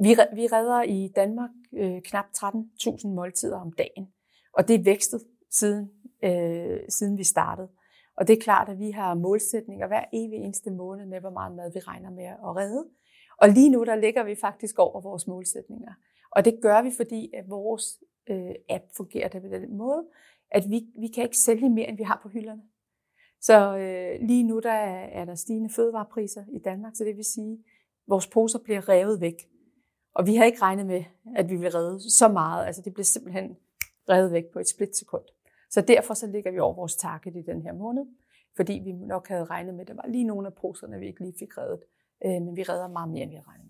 Vi, vi redder i Danmark øh, knap 13.000 måltider om dagen, og det er vækstet siden, øh, siden vi startede. Og det er klart, at vi har målsætninger hver evig eneste måned med, hvor meget mad vi regner med at redde. Og lige nu, der ligger vi faktisk over vores målsætninger. Og det gør vi, fordi at vores øh, app fungerer på den måde, at vi, vi kan ikke sælge mere, end vi har på hylderne. Så øh, lige nu der er der stigende fødevarepriser i Danmark, så det vil sige, at vores poser bliver revet væk. Og vi havde ikke regnet med, at vi ville redde så meget. Altså det blev simpelthen reddet væk på et splitsekund. Så derfor så ligger vi over vores target i den her måned, fordi vi nok havde regnet med, at der var lige nogle af poserne, vi ikke lige fik reddet. Øh, men vi redder meget mere, end vi havde regnet med.